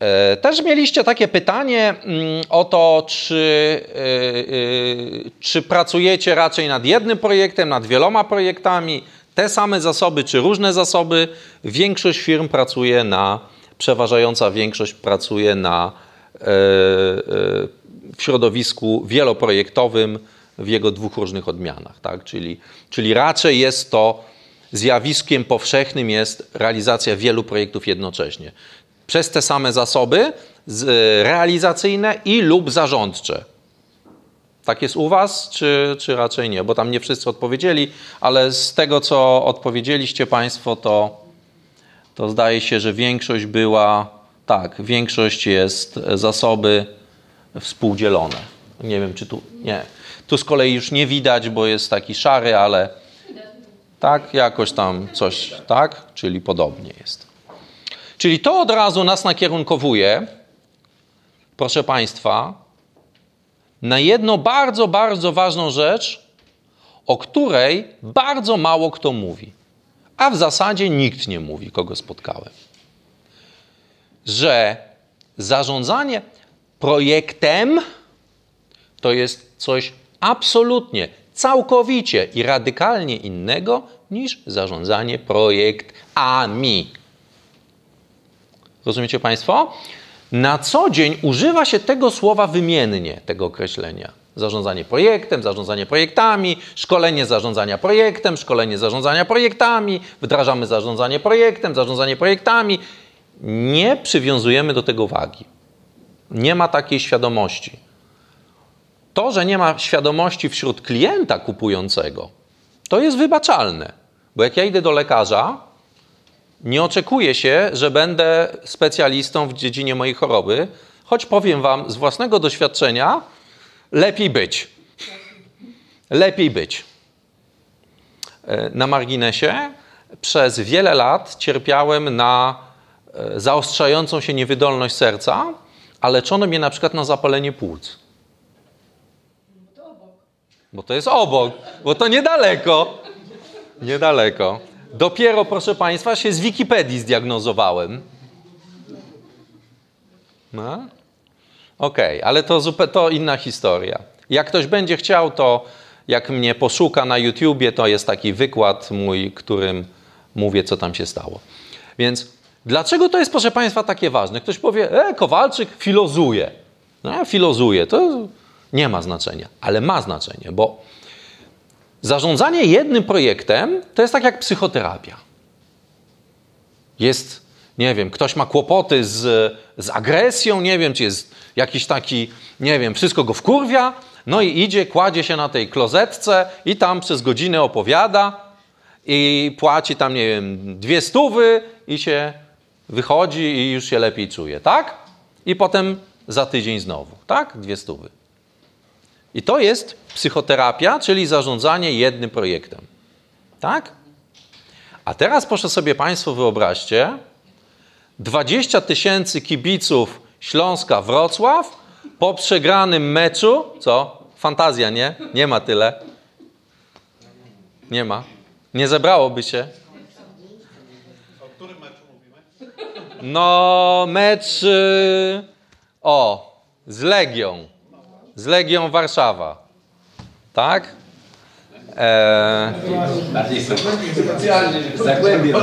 E, też mieliście takie pytanie mm, o to, czy, e, e, czy pracujecie raczej nad jednym projektem, nad wieloma projektami, te same zasoby czy różne zasoby. Większość firm pracuje na, przeważająca większość pracuje na w środowisku wieloprojektowym w jego dwóch różnych odmianach. Tak? Czyli, czyli raczej jest to zjawiskiem powszechnym jest realizacja wielu projektów jednocześnie przez te same zasoby realizacyjne i lub zarządcze. Tak jest u Was, czy, czy raczej nie? Bo tam nie wszyscy odpowiedzieli, ale z tego, co odpowiedzieliście Państwo, to, to zdaje się, że większość była, tak, większość jest zasoby współdzielone. Nie wiem, czy tu, nie. Tu z kolei już nie widać, bo jest taki szary, ale tak, jakoś tam coś, tak, czyli podobnie jest. Czyli to od razu nas nakierunkowuje, proszę Państwa, na jedną bardzo, bardzo ważną rzecz, o której bardzo mało kto mówi. A w zasadzie nikt nie mówi, kogo spotkałem. Że zarządzanie projektem to jest coś absolutnie, całkowicie i radykalnie innego niż zarządzanie projektami. Rozumiecie Państwo? Na co dzień używa się tego słowa wymiennie, tego określenia. Zarządzanie projektem, zarządzanie projektami, szkolenie zarządzania projektem, szkolenie zarządzania projektami, wdrażamy zarządzanie projektem, zarządzanie projektami. Nie przywiązujemy do tego wagi. Nie ma takiej świadomości. To, że nie ma świadomości wśród klienta kupującego, to jest wybaczalne. Bo jak ja idę do lekarza, nie oczekuję się, że będę specjalistą w dziedzinie mojej choroby, choć powiem Wam z własnego doświadczenia, lepiej być. Lepiej być. E, na marginesie przez wiele lat cierpiałem na e, zaostrzającą się niewydolność serca, a leczono mnie na przykład na zapalenie płuc. Bo to jest obok, bo to niedaleko. Niedaleko. Dopiero, proszę Państwa, się z Wikipedii zdiagnozowałem. No? Okej, okay, ale to, to inna historia. Jak ktoś będzie chciał, to jak mnie poszuka na YouTubie, to jest taki wykład mój, którym mówię, co tam się stało. Więc dlaczego to jest, proszę Państwa, takie ważne? Ktoś powie, e, Kowalczyk filozuje. No, filozuje, to nie ma znaczenia, ale ma znaczenie, bo Zarządzanie jednym projektem to jest tak jak psychoterapia. Jest, nie wiem, ktoś ma kłopoty z, z agresją, nie wiem, czy jest jakiś taki, nie wiem, wszystko go wkurwia, no i idzie, kładzie się na tej klozetce i tam przez godzinę opowiada i płaci tam, nie wiem, dwie stówy i się wychodzi i już się lepiej czuje, tak? I potem za tydzień znowu, tak? Dwie stówy. I to jest psychoterapia, czyli zarządzanie jednym projektem. Tak? A teraz proszę sobie Państwo wyobraźcie, 20 tysięcy kibiców Śląska Wrocław po przegranym meczu, co? Fantazja, nie? Nie ma tyle. Nie ma. Nie zebrałoby się. O którym meczu mówimy? No, mecz. Yy, o, z Legią z Legią Warszawa. Tak? Eee... Bardziej specjalnie, zagłębie.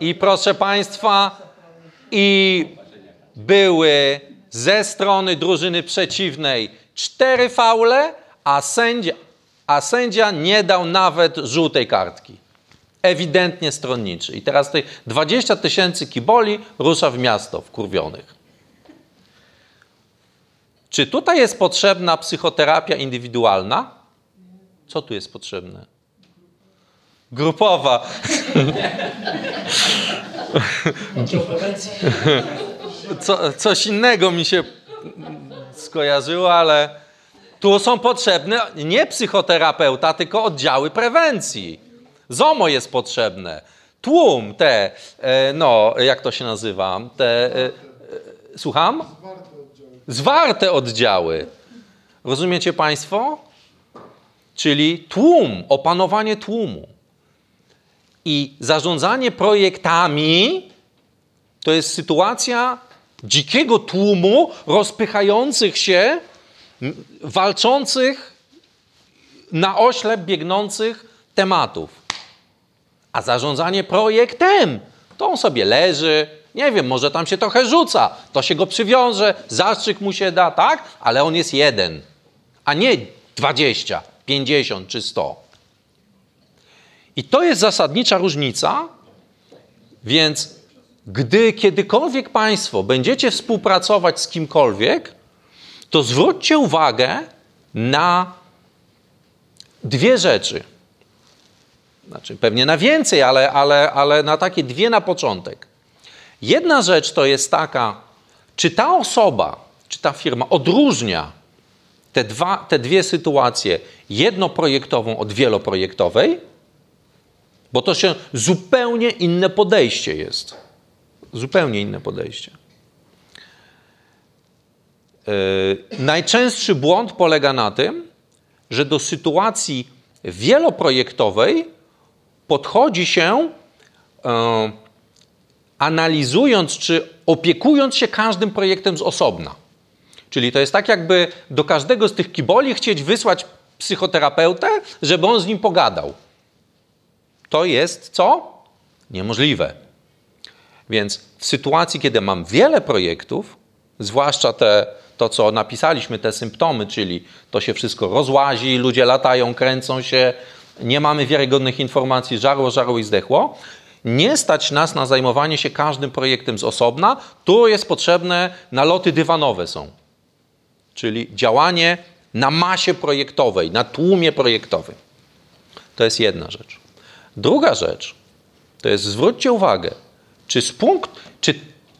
I proszę Państwa, i były ze strony drużyny przeciwnej cztery faule, a sędzia, a sędzia nie dał nawet żółtej kartki. Ewidentnie stronniczy. I teraz tych 20 tysięcy kiboli rusza w miasto wkurwionych. Czy tutaj jest potrzebna psychoterapia indywidualna? Co tu jest potrzebne? Grupowa. Co, coś innego mi się skojarzyło, ale tu są potrzebne nie psychoterapeuta, tylko oddziały prewencji. ZOMO jest potrzebne. Tłum, te, e, no, jak to się nazywa? Te, e, e, słucham? Zwarte oddziały. Rozumiecie Państwo? Czyli tłum, opanowanie tłumu. I zarządzanie projektami To jest sytuacja dzikiego tłumu rozpychających się, walczących na oślep biegnących tematów. A zarządzanie projektem, to on sobie leży, nie wiem, może tam się trochę rzuca, to się go przywiąże, zastrzyk mu się da, tak? Ale on jest jeden, a nie 20, 50 czy 100. I to jest zasadnicza różnica, więc gdy kiedykolwiek Państwo będziecie współpracować z kimkolwiek, to zwróćcie uwagę na dwie rzeczy. Znaczy, pewnie na więcej, ale, ale, ale na takie dwie na początek. Jedna rzecz to jest taka, czy ta osoba, czy ta firma odróżnia te, dwa, te dwie sytuacje, jednoprojektową od wieloprojektowej, bo to się zupełnie inne podejście jest. Zupełnie inne podejście. Yy, najczęstszy błąd polega na tym, że do sytuacji wieloprojektowej podchodzi się e, analizując czy opiekując się każdym projektem z osobna. Czyli to jest tak, jakby do każdego z tych kiboli chcieć wysłać psychoterapeutę, żeby on z nim pogadał. To jest co? Niemożliwe. Więc w sytuacji, kiedy mam wiele projektów, zwłaszcza te, to, co napisaliśmy, te symptomy, czyli to się wszystko rozłazi, ludzie latają, kręcą się, nie mamy wiarygodnych informacji, żarło, żarło i zdechło, nie stać nas na zajmowanie się każdym projektem z osobna. Tu jest potrzebne naloty dywanowe są, czyli działanie na masie projektowej, na tłumie projektowym. To jest jedna rzecz. Druga rzecz to jest zwróćcie uwagę, czy z punkt, czy,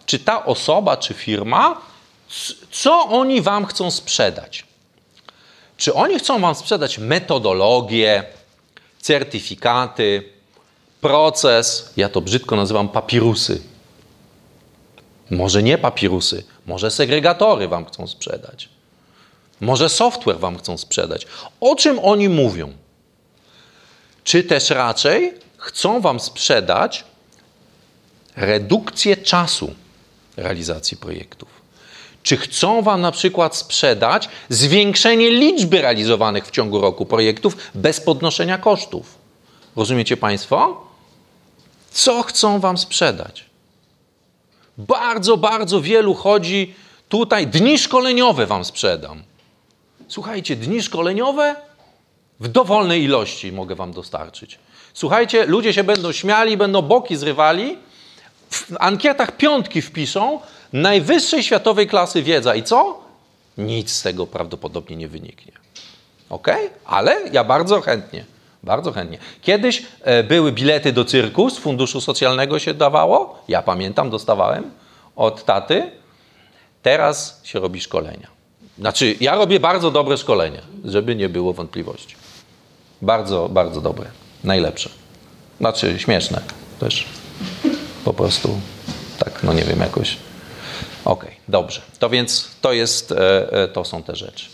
czy ta osoba, czy firma, co oni wam chcą sprzedać. Czy oni chcą wam sprzedać metodologię, certyfikaty, proces, ja to brzydko nazywam papirusy. Może nie papirusy, może segregatory wam chcą sprzedać. Może software wam chcą sprzedać. O czym oni mówią? Czy też raczej chcą wam sprzedać redukcję czasu realizacji projektów? Czy chcą Wam na przykład sprzedać zwiększenie liczby realizowanych w ciągu roku projektów bez podnoszenia kosztów? Rozumiecie Państwo? Co chcą Wam sprzedać? Bardzo, bardzo wielu chodzi tutaj, dni szkoleniowe Wam sprzedam. Słuchajcie, dni szkoleniowe w dowolnej ilości mogę Wam dostarczyć. Słuchajcie, ludzie się będą śmiali, będą boki zrywali, w ankietach piątki wpiszą, najwyższej światowej klasy wiedza i co? Nic z tego prawdopodobnie nie wyniknie. Ok? Ale ja bardzo chętnie, bardzo chętnie. Kiedyś e, były bilety do cyrku z funduszu socjalnego się dawało. Ja pamiętam, dostawałem od taty. Teraz się robi szkolenia. Znaczy, ja robię bardzo dobre szkolenia, żeby nie było wątpliwości. Bardzo, bardzo dobre. Najlepsze. Znaczy, śmieszne też. Po prostu tak, no nie wiem, jakoś. Okej, dobrze. To więc to jest, e, e, to są te rzeczy.